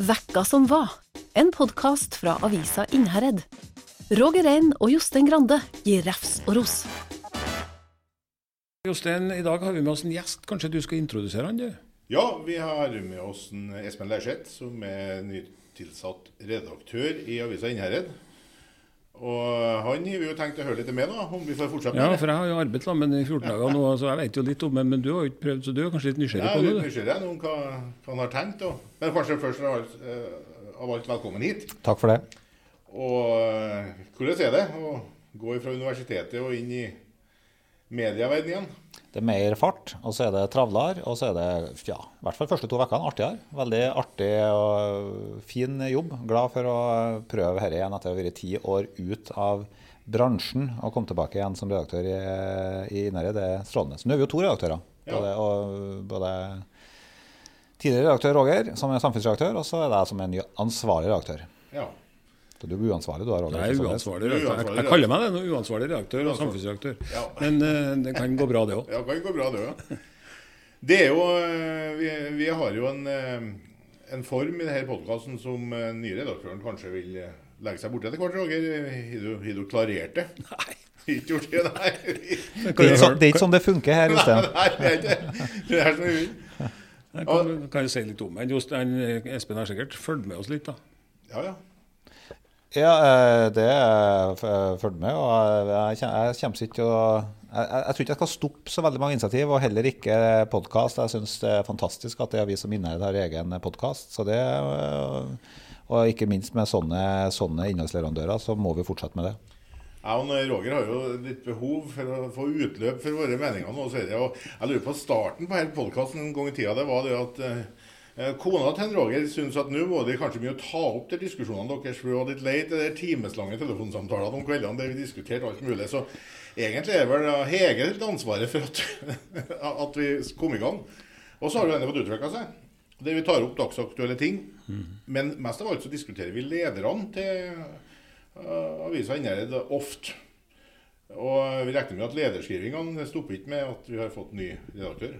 Vekka som var, en podkast fra avisa Innherred. Roger Rein og Jostein Grande gir refs og ros. Jostein, i dag har vi med oss en gjest. Kanskje du skal introdusere han, du? Ja, vi har med oss en Espen Leirseth, som er nytilsatt redaktør i avisa Innherred. Og han har vi jo tenkt å høre litt med, da, om vi får fortsette Ja, med det. for jeg har jo arbeidet sammen med ham i 14 dager nå, så jeg vet jo litt om det. Men du har jo ikke prøvd, så du er kanskje litt nysgjerrig Jeg på er det? litt du? nysgjerrig nå om hva, hva han har tenkt. Og, Men kanskje først av alt, eh, av alt velkommen hit. Takk for det. Og eh, hvordan er det å gå fra universitetet og inn i medieverdenen igjen? Det er mer fart, og så er det travlere. Og så er det, ja, i hvert fall første to ukene, artigere. Veldig artig og fin jobb. Glad for å prøve dette igjen etter å ha vært ti år ut av bransjen og komme tilbake igjen som redaktør i, i Innherred. Det er strålende. Så nå er vi jo to redaktører. Både, og, både tidligere redaktør Roger, som er samfunnsredaktør, og så er jeg som er ny ansvarlig redaktør. Ja. Så du er uansvarlig, du? Jeg er for så vidt. uansvarlig er redaktør. Jeg, jeg kaller meg det uansvarlig redaktør og samfunnsredaktør. Ja. Men uh, det kan gå bra, det òg. Ja, det kan gå bra, det òg. Det er jo eh, vi, vi har jo en, eh, en form i denne podkasten som nye redaktøren kanskje vil legge seg borti etter hvert, Roger. Har du, klarert det? Nei. Ikke gjort det, nei. Det er ikke det er ikke sånn det funker her, Jostein. Nei, det er ikke det er sånn. Jeg kan, kan jeg si litt om men Espen har sikkert fulgt med oss litt, da. Ja, ja. Ja, eh, det følger jeg med. og Jeg, kommer ikke til å jeg, jeg, tror ikke jeg skal stoppe så veldig mange initiativ, og heller ikke podkast. Jeg syns det er fantastisk at det er vi som Innherred har egen podkast. Og ikke minst med sånne, sånne innholdsleverandører, så må vi fortsette med det. Jeg og Roger har jo litt behov for å få utløp for våre meninger nå. Jeg lurer på starten på hele podkasten en gang i tida, det var det at eh, kona til Roger syns at nå må de kanskje mye ta opp de diskusjonene deres, for hun var litt lei til de timeslange telefonsamtalene om kveldene der vi diskuterte alt mulig. Så egentlig er vel Hege litt ansvaret for at, at vi kom i gang. Og så har jo denne fått utvikla seg. Der vi tar opp dagsaktuelle ting. Men mest av alt så diskuterer vi lederne til uh, avisa Innherred ofte. Og vi regner med at lederskrivingene stopper ikke med at vi har fått ny redaktør.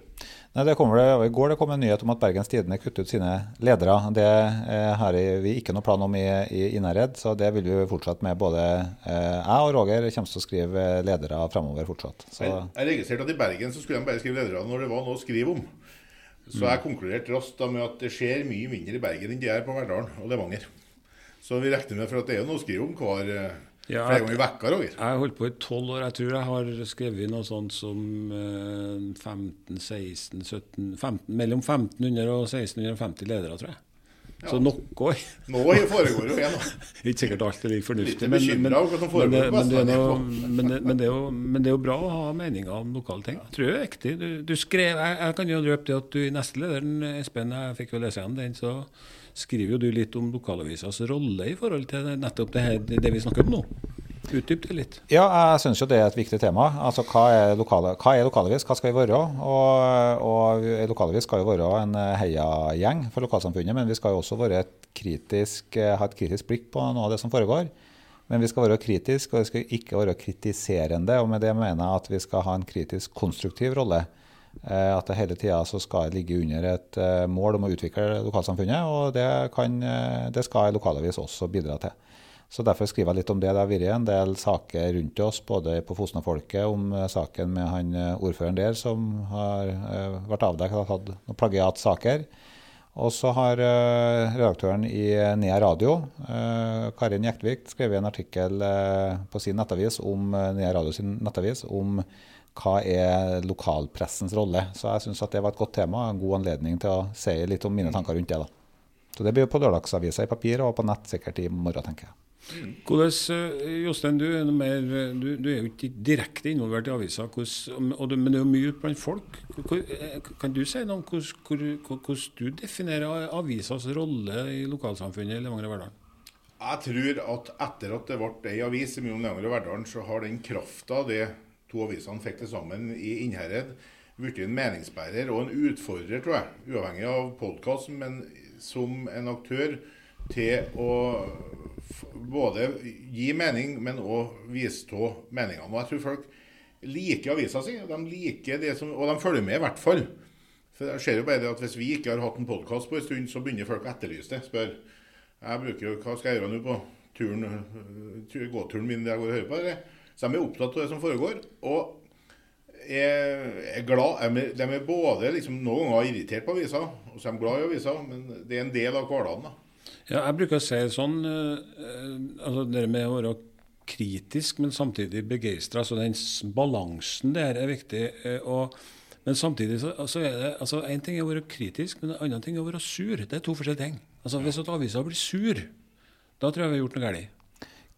Nei, det kommer det, I går det kom en nyhet om at Bergens Tidende kutter ut sine ledere. Det eh, har vi ikke noe plan om i, i Innherred, så det vil vi fortsette med. Både eh, jeg og Roger kommer til å skrive ledere fremover fortsatt. Så, Jeg, registrerte at i Bergen så skulle de bare skrive ledere når det var noe å skrive om. Så jeg konkluderte raskt med at det skjer mye mindre i Bergen enn det er på Verdalen og Levanger. Så vi regner med for at det er noe å skrive om hver eh, Ja, flere ganger i vekka, Roger. Jeg har holdt på i tolv år. Jeg tror jeg har skrevet noe sånt som eh, 15, 16, 17 15, Mellom 1500 og 1650 ledere, tror jeg. Så nok noe. Nå foregår jo en Ikke sikkert alt er like fornuftig, men, men, men, det er jo, men det er jo bra å ha meninger om lokale ting. Jeg tror det er viktig. Du, du skrev, jeg, jeg kan jo røpe det at du i neste lederen, Espen, jeg fikk jo lese igjen den, så skriver jo du litt om lokalavisas rolle i forhold til nettopp det, her, det vi snakker om nå. Utdyp det litt. Ja, jeg syns jo det er et viktig tema. Altså, Hva er, lokale, hva er lokalavis, hva skal vi være? Og, og lokalavis skal jo være en heiagjeng for lokalsamfunnet, men vi skal jo også et kritisk, ha et kritisk blikk på noe av det som foregår. Men vi skal være kritiske, og vi skal ikke være kritiserende. og Med det mener jeg at vi skal ha en kritisk konstruktiv rolle. Eh, At det hele tida skal ligge under et eh, mål om å utvikle lokalsamfunnet. Og det, kan, eh, det skal en lokalavis også bidra til. Så Derfor skriver jeg litt om det. Det har vært en del saker rundt oss, både på Fosna-folket, om saken med han ordføreren der som har vært avdekket og hatt noen plagiatsaker. Og så har redaktøren i Nea Radio, Karin Jektvik, skrevet en artikkel på sin nettavis om Nea Radio sin nettavis om hva er lokalpressens rolle. Så jeg syns det var et godt tema, en god anledning til å si litt om mine tanker rundt det. da. Så det blir på lørdagsavisa i papir og på nett sikkert i morgen, tenker jeg. Hvordan, eh, Jostein, du er, noe mer, du, du er jo ikke direkte involvert i avisa, hvordan, og du, men det er jo mye ute blant folk. Eh, Kan du si noe om hvordan, hvordan du definerer avisas rolle i lokalsamfunnet i Levanger og Verdal? Jeg tror at etter at det ble ei avis i Levanger og Verdalen, så har den krafta det to avisene fikk til sammen i Innherred, blitt en meningsbærer og en utfordrer, tror jeg. Uavhengig av podkast, men som en aktør til å både gi mening, men òg bistå meningene. Og jeg tror folk liker avisa si, de liker det som, og de følger med i hvert fall. For jeg ser jo bare det at Hvis vi ikke har hatt en podkast på en stund, så begynner folk å etterlyse det. Spør jeg bruker jo, hva skal jeg gjøre nå på turen, øh, gåturen min der jeg går og hører på. Eller? Så de er opptatt av det som foregår. Og er glad, De er både liksom, noen ganger irritert på avisa, og så er de glad i avisa, men det er en del av hverdagen. da. Ja, jeg bruker å si sånn uh, altså Det med å være kritisk, men samtidig begeistra. Altså den balansen der er viktig. Uh, og men samtidig så, så er det altså En ting er å være kritisk, men en annen ting er å være sur. Det er to forskjellige ting. Altså Hvis avisa blir sur, da tror jeg vi har gjort noe galt.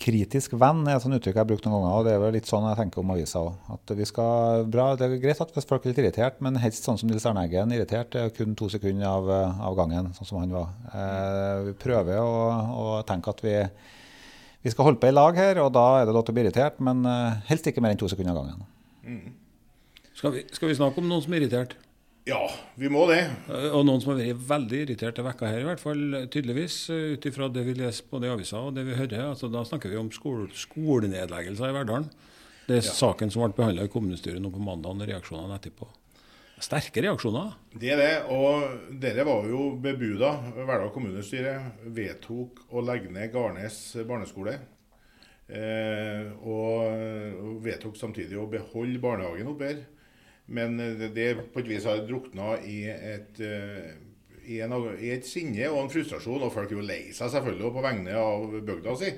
Kritisk venn er et sånt uttrykk jeg har brukt noen ganger. og Det er vel litt sånn jeg tenker om avisa òg. Det er greit at hvis folk er litt irritert, men helst sånn som Nils Arne Eggen. Irritert er kun to sekunder av, av, gangen, sånn som han var. Eh, vi prøver å, å, tenke at vi, vi skal holde på i lag her, og da er det lov til å bli irritert, men eh, helst ikke mer enn to sekunder av gangen. Mm. Skal vi, skal vi, snakke om noen som er irritert? Ja, vi må det. Eh, og noen som har vært veldig irritert til vekka her, i hvert fall tydeligvis, eh, ut ifra det vi leser både i avisa og det vi hører. Altså, da snakker vi om skole, skolenedleggelser i Verdalen. Det er ja. saken som ble behandla i kommunestyret nå på mandag, og reaksjonene etterpå. Sterke reaksjoner? Det er det. Og dere var jo bebuda. Verdal kommunestyre vedtok å legge ned Garnes barneskole. Eh, og vedtok samtidig å beholde barnehagen oppe her. Men eh, det på et vis har drukna i et, eh, i, en, i et sinne og en frustrasjon. Og folk er jo lei seg selvfølgelig på vegne av bygda si.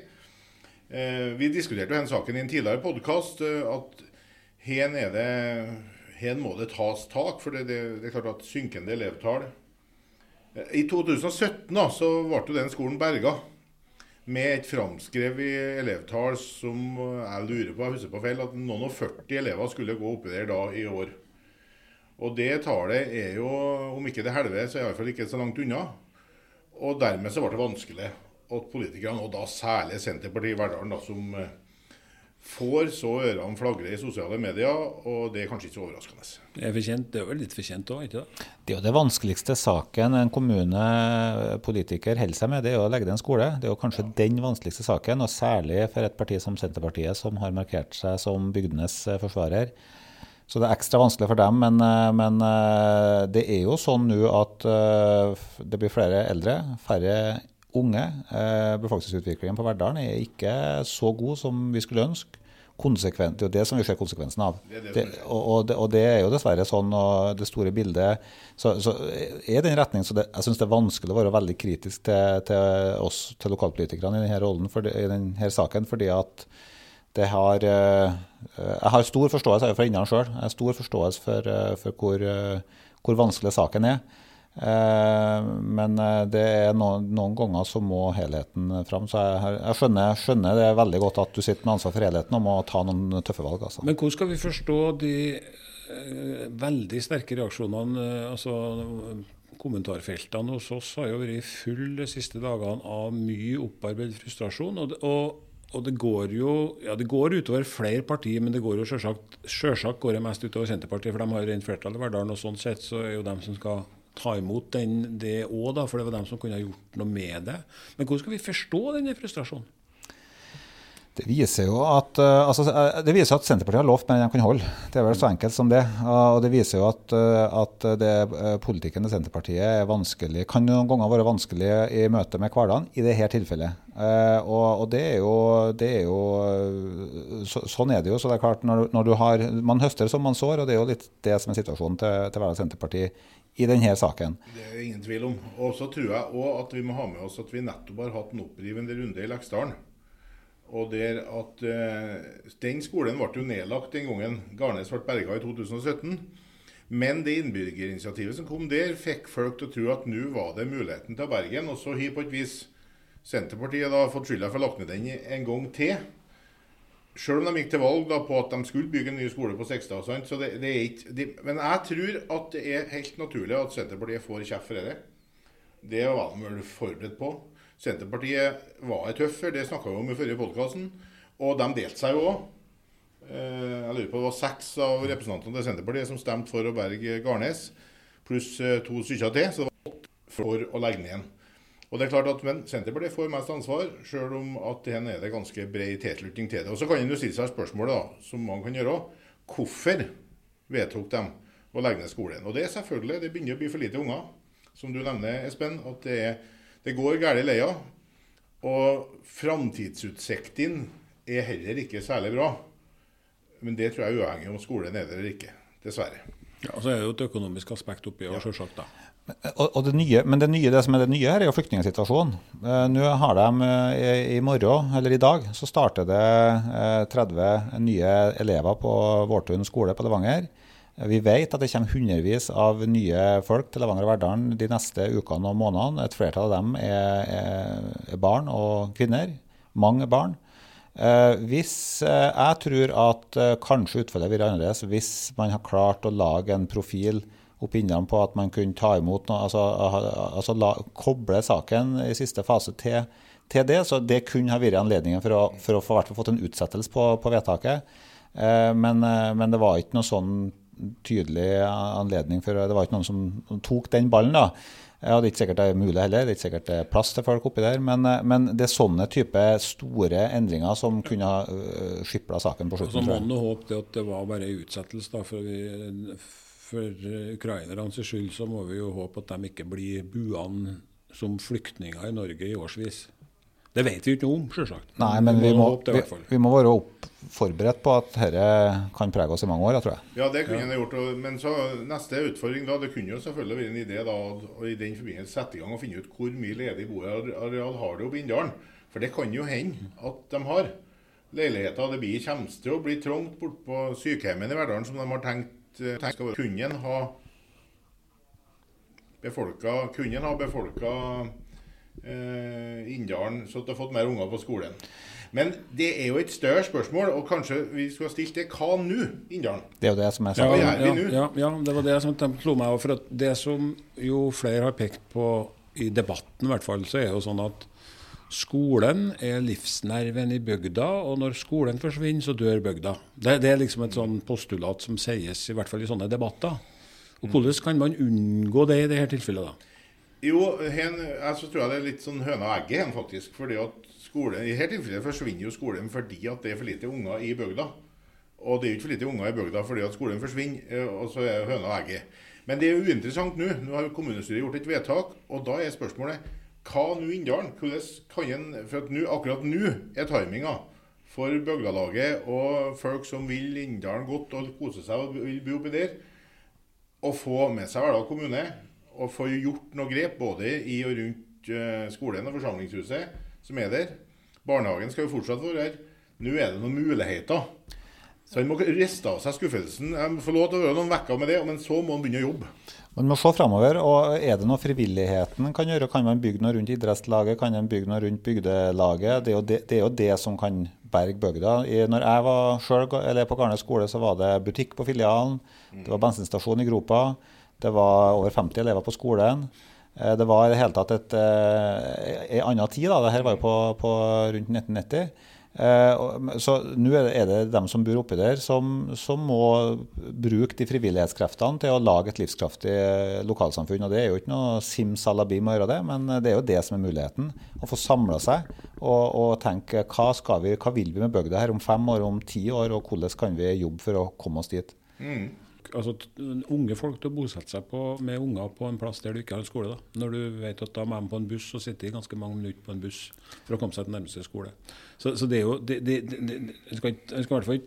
Eh, vi diskuterte jo den saken i en tidligere podkast. At her, er det, her må det tas tak. For det, det, det er klart at synkende elevtall I 2017 da, så ble den skolen berga med et framskrevet elevtall som jeg lurer på, jeg husker på feil, at noen og 40 elever skulle gå oppi der da i år. Og det tallet er jo, om ikke det halve, så iallfall ikke så langt unna. Og dermed så ble det vanskelig at politikerne, og da særlig Senterpartiet i Verdalen, som eh, får så ørene flagre i sosiale medier, og det er kanskje ikke så overraskende. Det er, det er vel litt fortjent òg, ikke det? Det er jo det vanskeligste saken en kommunepolitiker holder seg med, det er å legge ned en skole. Det er jo kanskje ja. den vanskeligste saken, og særlig for et parti som Senterpartiet, som har markert seg som bygdenes eh, forsvarer. Så det er ekstra vanskelig for dem. Men, eh, men eh, det er jo sånn nå at det blir flere eldre, færre unge. Befolkningsutviklingen på Verdalen er ikke så god som vi skulle ønske. Konsekvent, det er det som vi ser konsekvensen av. Det det det, og, og, det, og, det, er jo dessverre sånn, og det store bildet så, så er den retning, så Jeg syns det er vanskelig å være veldig kritisk til, til oss, til lokalpolitikerne i denne rollen, for, i denne saken. fordi at det har eh, Jeg har stor forståelse fra Innlandet sjøl. Jeg har stor forståelse for, eh, for hvor, eh, hvor, vanskelig saken er. Men det er noen, noen, ganger så må helheten fram. Så jeg, jeg skjønner, skjønner, det veldig godt at du sitter med ansvar for helheten og må ta noen tøffe valg. Altså. Men hvordan skal vi forstå de eh, veldig sterke reaksjonene? altså Kommentarfeltene hos oss har jo vært full de siste dagene av mye opparbeidet frustrasjon. og, og og det går jo ja, det går utover flere partier, men det går jo selvsagt, selvsagt går det mest utover Senterpartiet, for de har rent flertall i Verdalen. og Sånn sett så er jo dem som skal ta imot den, det òg, for det var dem som kunne ha gjort noe med det. Men hvordan skal vi forstå denne frustrasjonen? Det viser jo at, uh, altså, eh, det viser at Senterpartiet har lovt mer enn de kan holde. Det er vel så enkelt som det. Uh, og det viser jo at, at det, politikken til Senterpartiet er vanskelig, kan noen ganger være vanskelig i møte med hverdagen, i dette tilfellet. Og, og, det er jo, det er jo så, Sånn er det jo. så det er klart når, når, du har, Man høster som man sår, og det er jo litt det som er situasjonen til, til Verdal Senterparti i denne saken. Det er ingen tvil om. Og så tror jeg òg at vi må ha med oss at vi nettopp har hatt en opprivende runde i Leksdalen. Og der at uh, Den skolen ble jo nedlagt den gangen Garnes ble berga i 2017. Men det innbyggerinitiativet som kom der, fikk folk til å tro at nå var det muligheten til å berge den. Og så har på et vis Senterpartiet da fått skylda for å ha lagt ned den en gang til. Selv om de gikk til valg da på at de skulle bygge en ny skole på Sekstad. Så det, det er ikke, de, men jeg tror at det er helt naturlig at Senterpartiet får kjeft for det. Det var de vel forberedt på. Senterpartiet var et tøff, det snakka vi om i forrige podkasten. Og de delte seg jo òg. Eh, jeg lurer på det var seks av representantene til Senterpartiet som stemte for å berge Garnes, pluss eh, to stykker til. Så det var åtte for å legge ned igjen. Og det er klart at, Men Senterpartiet får mest ansvar, sjøl om at her er det ganske bred tilslutning til det. Og Så kan en jo stille seg spørsmålet, da, som man kan gjøre, hvorfor vedtok de å legge ned skolen. Og det er selvfølgelig, det begynner å bli for lite unger. Som du nevner, Espen, at det, er, det går galt leia. Og framtidsutsiktene er heller ikke særlig bra. Men det tror jeg er uavhengig om skolen er der eller ikke. Dessverre. Ja, Så er det jo et økonomisk aspekt oppi ja. selvsagt da. Og, og det nye, men det, nye, det som er det nye her, er jo flyktningsituasjonen. Eh, Nå har de eh, i morgen, eller i dag, så starter det eh, 30 nye elever på Vårtun skole på Levanger. Vi vet at det kommer hundrevis av nye folk til Levanger og Verdalen de neste ukene og månedene. Et flertall av dem er, er barn og kvinner. Mange barn. Eh, hvis, eh, jeg tror at eh, kanskje utfallet blir annerledes hvis man har klart å lage en profil opp innom på at man kunne ta imot noe, altså, altså la, koble saken i siste fase til, til, det. Så det kunne ha vært anledningen for å, for å få fått en utsettelse på, på vedtaket. Men, men, det var ikke noe sånn tydelig anledning for Det var ikke noen som tok den ballen. da. Ja, det er ikke sikkert det er mulig heller, det er ikke sikkert det er plass til folk oppi der. Men, men det er sånne type store endringer som kunne ha uh, skipla saken på slutten. Så må man håpe at det var bare en utsettelse. da, for vi for ukrainernes skyld så må vi jo håpe at de ikke blir buende som flyktninger i Norge i årsvis. Det vet vi ikke noe om, selvsagt. Nei, men vi må, vi, vi må være opp, forberedt på at dette kan prege oss i mange år, tror jeg. Ja, det kunne ja. gjort. Men så neste utfordring da, det kunne jo selvfølgelig vært en idé da, å i den forbindelse sette i gang og finne ut hvor mye ledig boareal har det oppe i Inndalen. For det kan jo hende at de har leiligheter. Det blir, kommer til å bli trangt bort på sykehjemmet i Verdalen, som de har tenkt tenkt tenk skal kunne en ha befolka eh, Inndalen så du det har fått mer unger på skolen. Men det er jo et større spørsmål, og kanskje vi skulle ha stilt det hva nå, Inndalen? Det er jo det som er saken. Ja, ja, ja, ja, det var det som slo meg. For det som jo flere har pekt på i debatten, i hvert fall, så er det jo sånn at Skolen er livsnerven i bygda, og når skolen forsvinner, så dør bygda. Det, det er liksom et sånn postulat som sies, i hvert fall i sånne debatter. Og Hvordan kan man unngå det i dette tilfellet? da? Jo, hen, altså, tror jeg det er litt sånn høna og egget, hen, faktisk. fordi at skole, I dette tilfellet forsvinner jo skolen fordi at det er for lite unger i bygda. Og det er jo ikke for lite unger i bygda fordi at skolen forsvinner, eh, og så er høna og egget. Men det er jo uinteressant nå. Nå har kommunestyret gjort et vedtak, og da er spørsmålet hva nå Inndalen? For nu, akkurat nå er timinga for bygdalaget og folk som vil Inndalen godt og kose seg og vil bo oppi der, å få med seg Verdal kommune og få gjort noe grep både i og rundt uh, skolen og forsamlingshuset som er der. Barnehagen skal jo fortsatt være her. Nå er det noen muligheter. Så han må riste av seg skuffelsen. Jeg må få lov til å være noen uker med det, men så må han begynne å jobbe. Man må se framover. og Er det noe frivilligheten kan gjøre? Kan man bygge noe rundt idrettslaget? Kan man bygge noe rundt bygdelaget? Det er jo det, det, er jo det som kan berge bygda. Når jeg var selv, på Garnes skole, så var det butikk på filialen. Det var bensinstasjon i gropa. Det var over 50 elever på skolen. Eh, det var i det hele tatt et, en eh, annen tid. da, Dette var jo på, på rundt 1990. Eh, så nå er det dem som bor oppi der, som, som, må bruke de frivillighetskreftene til å lage et livskraftig lokalsamfunn. og Det er jo ikke noe simsalabim å gjøre det, men det er jo det som er muligheten. Å få samla seg og, og, tenke hva, vi, hva vil vi med bygda her om fem år, om ti år, og hvordan kan vi jobbe for å komme oss dit. Mm altså, unge folk til å bosette seg på, med unger på en plass der du ikke har en skole. da. Når du vet at da må de på en buss og sitte i ganske mange minutter på en buss for å komme seg til nærmeste skole. Så, så det er jo det, det, det, Han skal, skal i hvert fall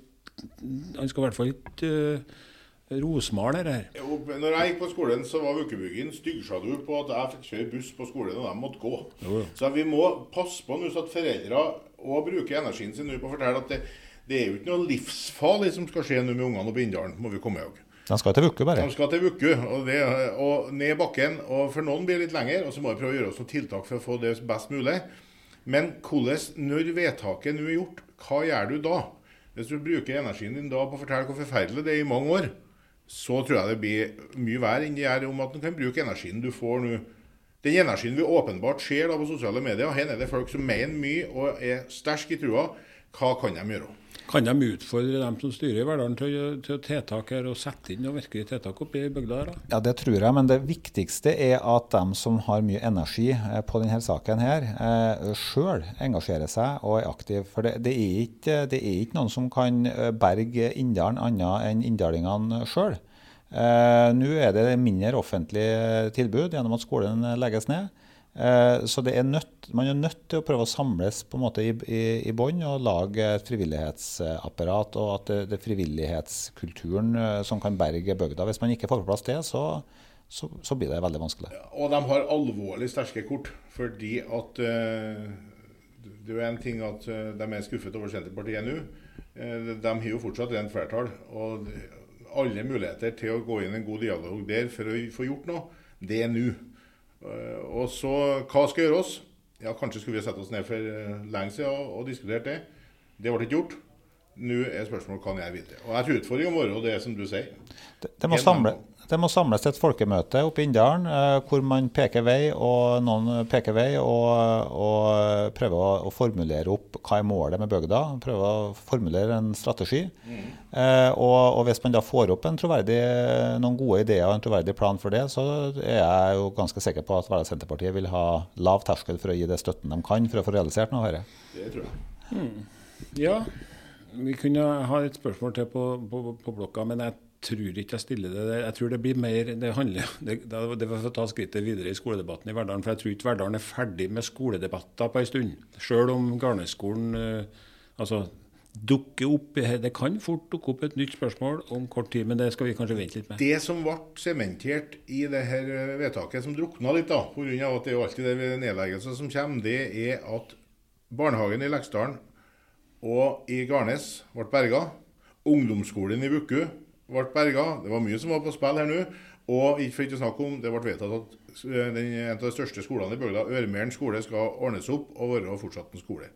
han skal i hvert fall ikke uh, rosmale det her. Jo, når jeg gikk på skolen, så var ukebyggen styggsjalu på at jeg fikk kjøre buss på skolen, og de måtte gå. Jo. Så vi må passe på nå så at foreldre òg bruker energien sin på å fortelle at det, det er jo ikke noe livsfarlig som skal skje nå med ungene oppe Bindalen, må vi komme ihåg. De skal til Vuku, bare. De skal til Vuku, og, og, ned bakken. og For noen blir det litt lenger, og så må vi prøve å gjøre oss noen tiltak for å få det best mulig. Men hvordan, når vedtaket nå er gjort, hva gjør du da? Hvis du bruker energien din da på å fortelle hvor forferdelig det er i mange år, så tror jeg det blir mye verre enn det gjør om at du kan bruke energien du får nå. Den energien vi åpenbart ser da på sosiale medier, her er det folk som mener mye og er sterke i trua. Hva kan de gjøre? Kan de utfordre dem som styrer i Verdalen til, til tiltak her, og sette inn noen virkelige tiltak oppi bygda her? Da? Ja, Det tror jeg, men det viktigste er at de som har mye energi eh, på denne saken, her, eh, sjøl engasjerer seg og er aktive. For det, det, er ikke, det, er ikke, noen som kan eh, berge Inndalen annet enn inndalingene sjøl. Nå er det mindre offentlig tilbud gjennom at skolen legges ned. Eh, så er nødt, man er nødt til å prøve å samles på en måte i, i, i bånn og lage et frivillighetsapparat. Og at det, det frivillighetskulturen eh, som kan berge bygda. Hvis man ikke får på plass det, så, så, så blir det veldig vanskelig. Og de har alvorlig sterke kort. Fordi at uh, Det er en ting at de er skuffet over Senterpartiet nå. De har jo fortsatt rent flertall. Og alle muligheter til å gå inn en god dialog der for å få gjort noe, det er nå. Uh, og så, hva skal gjøres? Ja, Kanskje skulle vi sette oss ned for lenge siden og, diskutert det. Det ble ikke gjort. Nå er spørsmålet hva kan jeg videre. Og Jeg tror utfordringen vår det er som du sier. Det, det må samle, det må samles et folkemøte oppe i Inndalen eh, hvor man peker vei, og noen peker vei, og, og prøver å, å, formulere opp hva er målet med bygda. Prøver å formulere en strategi. Mm. Eh, og, og, hvis man da får opp noen gode ideer og en troverdig plan for det, så er jeg jo ganske sikker på at Senterpartiet vil ha lav terskel for å gi det støtten de kan for å få realisert noe av dette. Det tror jeg. Mm. Ja, vi kunne ha et spørsmål til på, på, på blokka, men jeg tror ikke jeg stiller det der. Jeg tror det blir mer Det handler det, det å ta skrittet videre i skoledebatten i Verdalen. For jeg tror ikke Verdalen er ferdig med skoledebatter på en stund. Selv om Garneskolen uh, altså, dukker opp Det kan fort dukke opp et nytt spørsmål om kort tid, men det skal vi kanskje vente litt med. Det som ble sementert i det her eh, vedtaket, som drukna litt, da, pga. at det er alltid det nedleggelser som kommer, det er at barnehagen i Leksdalen og i Garnes ble berga. Ungdomsskolen i Vuku ble berga. Det var mye som var på spill her nå. Og ikke for ikke å snakke om, det ble vedtatt at eh, den, en av de største skolene i bygda, Ørmeren skole, skal ordnes opp og være fortsatt en skole.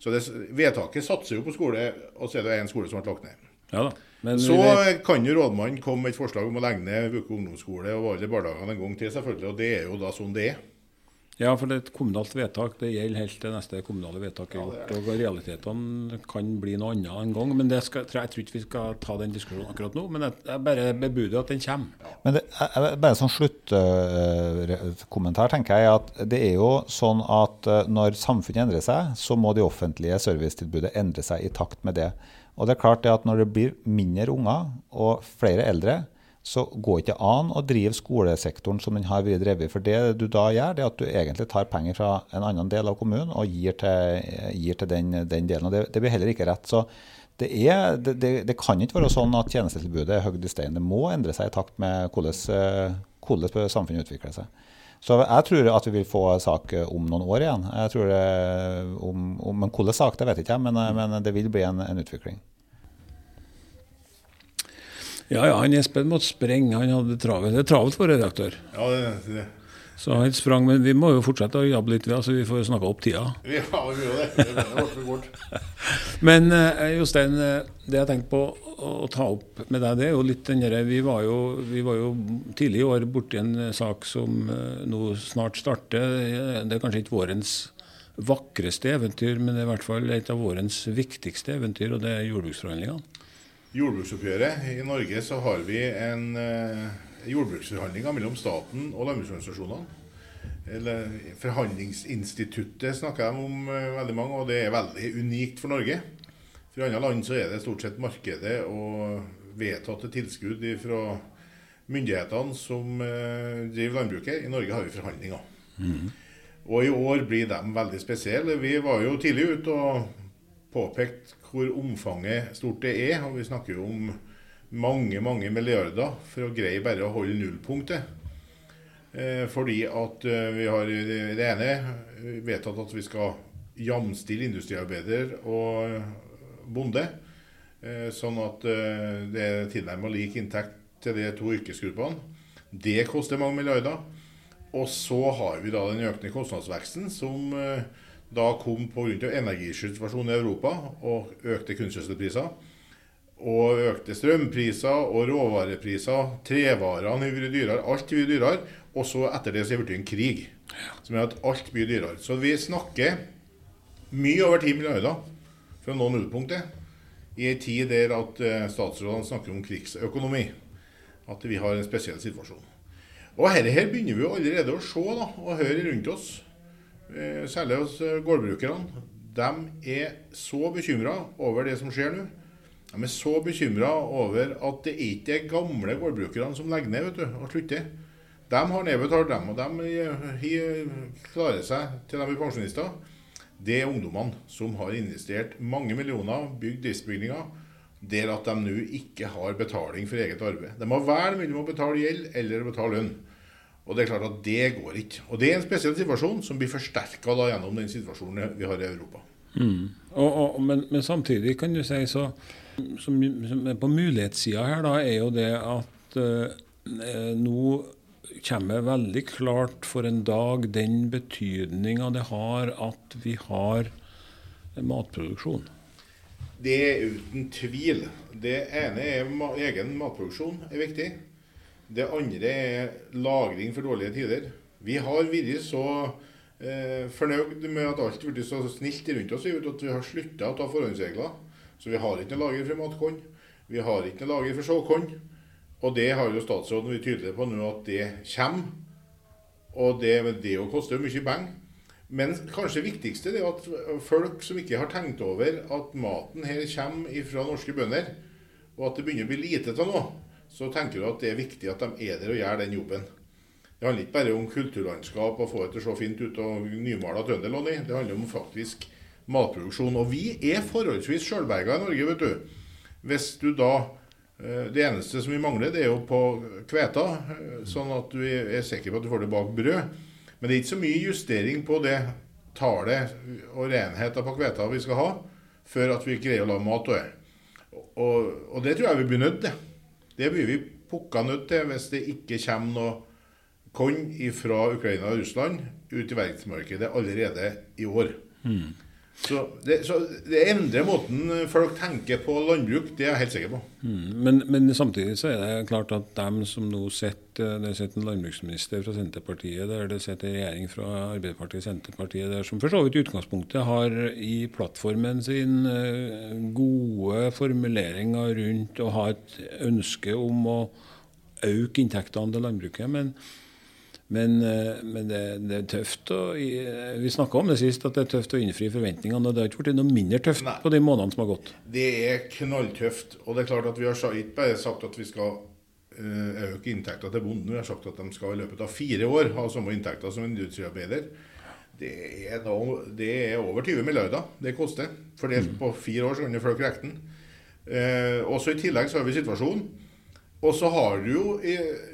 Så det, vedtaket satser jo på skole, og så er det én skole som ble lagt ned. Ja da. så kan jo rådmannen komme med et forslag om å legge ned Vuku ungdomsskole og alle barnehagene en gang til, selvfølgelig. Og det er jo da sånn det er. Ja, for det er et kommunalt vedtak. Det gjelder helt til neste kommunale vedtak er gjort. og Realitetene kan bli noe annet en gang. men skal, Jeg tror ikke vi skal ta den diskusjonen akkurat nå. Men jeg, jeg bare bebuder at den kommer. Men det, bare som sluttkommentar, uh, tenker jeg at det er jo sånn at uh, når samfunnet endrer seg, så må de offentlige servicetilbudet endre seg i takt med det. Og det er klart det at når det blir mindre unger og flere eldre, så går ikke an å drive skolesektoren som den har vært drevet. For det du da gjør, det er at du egentlig tar penger fra en annen del av kommunen og gir til, gir til den, den, delen. og det, det, blir heller ikke rett. Så det, er, det, det, kan ikke være sånn at tjenestetilbudet er hogd i stein. Det må endre seg i takt med hvordan, hvordan samfunnet utvikler seg. Så jeg tror at vi vil få sak om noen år igjen. Jeg tror det, om, om en hvilken sak, det vet jeg ikke, men, men det vil bli en, en utvikling. Ja, ja, han Espen måtte sprenge. Han hadde travelt. Det er travelt for redaktør. Ja, det, det. Så han sprang, men vi må jo fortsette å jobbe litt, så vi får snakka opp tida. Ja, vi gjør det. Det kort. men uh, Jostein, eh, det jeg tenkte på å, ta opp med deg, det er jo litt den derre vi, var jo, vi var jo tidlig i år borti en sak som nå snart starter. Det er kanskje ikke vårens vakreste eventyr, men det er i hvert fall et av vårens viktigste eventyr, og det er jordbruksforhandlingene jordbruksoppgjøret. I Norge så har vi en eh, jordbruksforhandlinger mellom staten og landbruksorganisasjonene. Eller Forhandlingsinstituttet snakker de om eh, veldig mange, og det er veldig unikt for Norge. For andre land så er det stort sett markedet og vedtatte tilskudd fra myndighetene som eh, driver landbruket. I Norge har vi forhandlinger. Mm. Og i år blir de veldig spesielle. Vi var jo tidlig ute og påpekt hvor omfanget stort det er. Og vi snakker jo om mange mange milliarder for å greie bare å holde nullpunktet. Eh, fordi at eh, vi har det ene vedtatt at vi skal jamstille industriarbeider og bonde. Eh, sånn at eh, det er tilnærmet lik inntekt til de to yrkesgruppene. Det koster mange milliarder. Og så har vi da den økende kostnadsveksten som eh, da kom pga. energisituasjonen i Europa og økte kunstgjødselpriser. Og økte strømpriser og råvarepriser. Trevarene har vært dyrere. Alt har vært dyrere. Og så etter det så har det blitt en krig som gjør at alt blir dyrere. Så vi snakker mye over 10 milliarder for å nå nullpunktet. I en tid der at eh, statsrådene snakker om krigsøkonomi. At vi har en spesiell situasjon. Og her, her begynner vi allerede å se da, og høre rundt oss. Eh, særlig hos eh, gårdbrukerne, de er så bekymra over det som skjer nå. De er så bekymra over at det ikke er gamle gårdbrukerne som legger ned du, og slutter. De har nedbetalt, dem, og de klarer seg til de blir pensjonister. Det er ungdommene som har investert mange millioner, bygd driftsbygninger, der at de nå ikke har betaling for eget arbeid. De har vel mellom å betale gjeld eller betale lønn. Og det er klart at det går ikke. Og det er en spesiell situasjon som blir forsterka gjennom den situasjonen vi har i Europa. Mm. Og, og, men, men, samtidig kan du si så som, som På mulighetssida her da er jo det at eh, nå kommer veldig klart for en dag den betydninga det har at vi har matproduksjon. Det er uten tvil. Det ene er egen matproduksjon er viktig. Det andre er lagring for dårlige tider. Vi har vært så eh, fornøyd med at alt har blitt så snilt rundt oss at vi har slutta å ta forhåndsregler. Så vi har ikke noe lager for matkorn. Vi har ikke noe lager for såkorn. Og det har jo statsråden vært tydelig på nå at det kommer. Og det, det koster jo mye penger. Men kanskje det viktigste er at folk som ikke har tenkt over at maten her kommer fra norske bønder, og at det begynner å bli lite av noe, så tenker du at det er viktig at de er der og gjør den jobben. Det handler ikke bare om kulturlandskap og få det til å se fint ut og nymala i Det handler om faktisk matproduksjon. Og vi er forholdsvis sjølberga i Norge, vet du. Hvis du da eh, Det eneste som vi mangler, det er jo på kveta, eh, sånn at du er sikker på at du får det bak brød. Men det er ikke så mye justering på det tallet og renheten på kveta vi skal ha, før at vi greier å lage mat. Og, og det tror jeg vi blir nødt til. Det blir vi pukka nødt til hvis det ikke kommer noe korn fra Ukraina og Russland ut i verdensmarkedet allerede i år. Mm. Så, det, så det, endrer måten folk tenker på landbruk, det er jeg helt sikker på. Mm. Men, men, samtidig så er det klart at dem som nå sitter Det sitter en landbruksminister fra Senterpartiet der, det sitter en regjering fra Arbeiderpartiet og Senterpartiet der, som for så vidt i utgangspunktet har i plattformen sin eh, gode formuleringer rundt å ha et ønske om å øke inntektene til landbruket. men men, eh, men det, det, er tøft å Vi snakka om det sist, at det er tøft å innfri forventningene. og Det har ikke blitt noe mindre tøft Nei. på de månedene som har gått. Det er knalltøft. Og det er klart at vi har ikke bare sagt at vi skal eh, øke inntekta til bonden. Vi har sagt at de skal i løpet av fire år ha samme inntekter som en industriarbeider. Det er, det er, over 20 milliarder det koster. Fordelt mm. på fire år, så kan du regne rekten. Eh, også I tillegg så har vi situasjonen og så har du jo,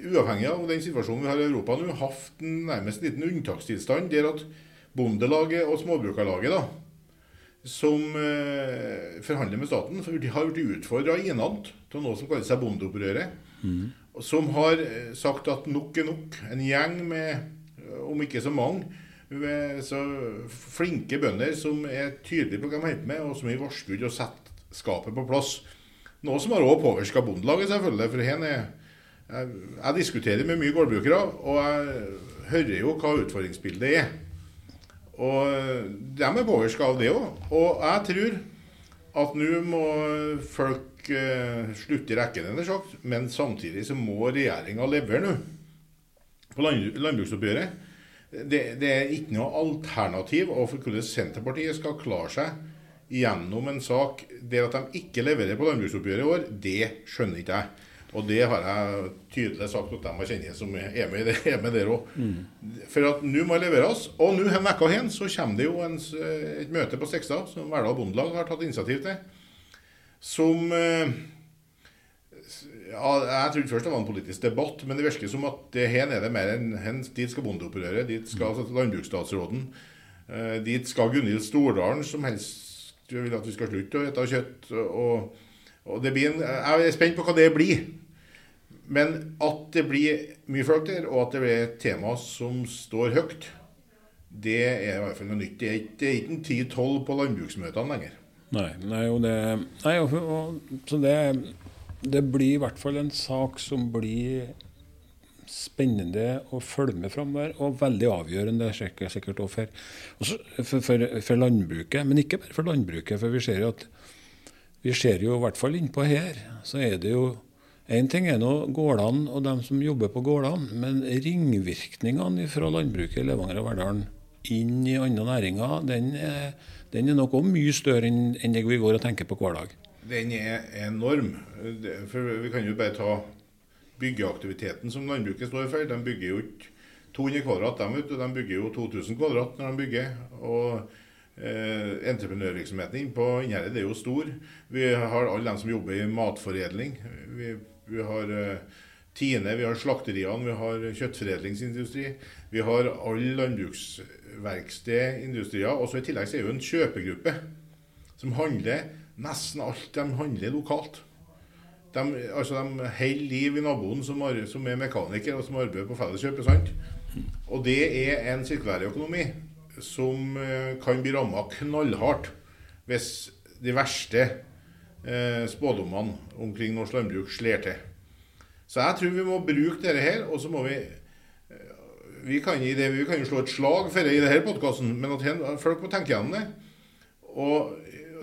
uavhengig av den situasjonen vi har i Europa nå, hatt nærmest en liten unntakstilstand der at Bondelaget og Småbrukarlaget, da, som eh, forhandler med staten, har blitt utfordra innad til noe som kaller seg Bondeopprøret. Mm. Som har eh, sagt at nok er nok. En gjeng med, om ikke så mange, med, så flinke bønder som er tydelige på hva de holder med, og som er i varskudd og setter skapet på plass. Noe som har òg påvirka Bondelaget, selvfølgelig. For her er, jeg, jeg, diskuterer med mye gårdbrukere, og jeg hører jo hva utfordringsbildet er. Og de er påvirka av det òg. Og jeg tror at nå må folk eh, slutte i rekken, sagt, men samtidig så må regjeringa levere nå på land, landbruksoppgjøret. Det, det, er ikke noe alternativ overfor for hvordan Senterpartiet skal klare seg gjennom en sak der at de ikke leverer på landbruksoppgjøret i år, det skjønner ikke jeg. Og det har jeg tydelig sagt til dem jeg kjenner som er med, er med der òg. Mm. For at nå må det leveres. Og nå en uke igjen så kommer det jo en, et møte på Stekstad som Verdal Bondelag har tatt initiativ til. Som eh, ja, Jeg trodde først det var en politisk debatt, men det virker som at det her er det mer enn Dit skal bondeopprøret, dit skal altså landbruksstatsråden. Eh, dit skal Gunhild Stordalen, som helst du vil at vi skal slutte å spise kjøtt. Og, og en, jeg er spent på hva det blir. Men at det blir mye folk der, og at det blir et tema som står høyt, det er i hvert fall noe nytt. Det er ikke, en 10-12 på landbruksmøtene lenger. Nei, nei, og det, nei og, og, så det, det blir i hvert fall en sak som blir spennende å følge med framover, og veldig avgjørende sikkert, sikkert for, for, for, for, landbruket. Men ikke bare for landbruket, for vi ser jo at vi ser jo i hvert fall innpå her, så er det jo Én ting er nå gårdene og dem som jobber på gårdene, men ringvirkningene fra landbruket i Levanger og Verdalen inn i andre næringer, den er, den er nok òg mye større enn det vi går og tenker på hver dag. den er enorm. For Vi kan jo bare ta byggeaktiviteten som landbruket står for. De bygger jo ikke 200 kvadrat, de, de bygger jo 2000 kvadrat når de bygger. og eh, Entreprenørvirksomheten på Innherred er jo stor. Vi har alle dem som jobber i matforedling. Vi, vi har eh, Tine, vi har slakteriene, vi har kjøttforedlingsindustri. Vi har alle landbruksverkstedindustrier. Og så I tillegg så er det jo en kjøpegruppe som handler nesten alt de handler lokalt. De, altså de holder liv i naboen som, som, er mekaniker og som arbeider på Felleskjøp. sant? Og det er en sirkulærøkonomi som eh, kan bli ramma knallhardt hvis de verste eh, spådommene omkring norsk landbruk slår til. Så jeg tror vi må bruke dette her, og så må vi eh, vi kan, det, vi kan jo slå et slag for det i denne podkasten, men at folk må tenke gjennom det. Og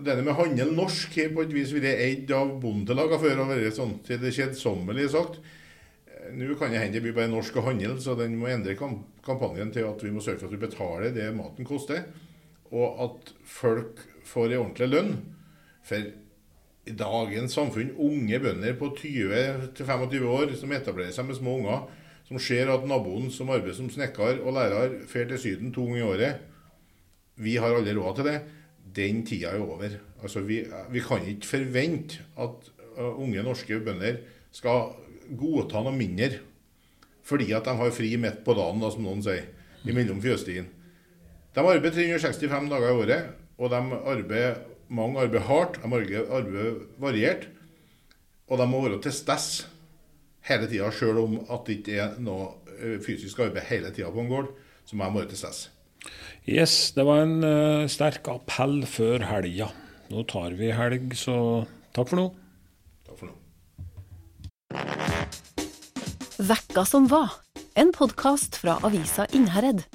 denne med handel norsk har på et vis vært eid av bondelagene før. og vært sånn til det kjedsommelig sagt. Eh, nå kan det hende det blir bare norsk og handel, så den må endre kampanjen til at vi må sørge for at vi betaler det maten koster, og at folk får en ordentlig lønn. For i dagens samfunn, unge bønder på 20-25 år som etablerer seg med små unger, som ser at naboen som arbeider som snekker og lærer, drar til Syden to ganger i året Vi har aldri råd til det. Den tida er over. Altså, vi, vi kan ikke forvente at uh, unge norske bønder skal godta noe mindre fordi at de har fri midt på dagen, da, som noen sier, imellom fjøstien. De arbeider 365 dager i året, og de arbeider mange arbeider hardt, de arbeider variert. Og de må være til stede hele tida, sjøl om at det ikke er noe eh, fysisk arbeid hele tida på en gård. Så må de være til stede. Yes, det var en uh, sterk appell før helga. Nå tar vi helg, så takk for nå. Takk for nå. Vekka som var, en podkast fra avisa Innherred.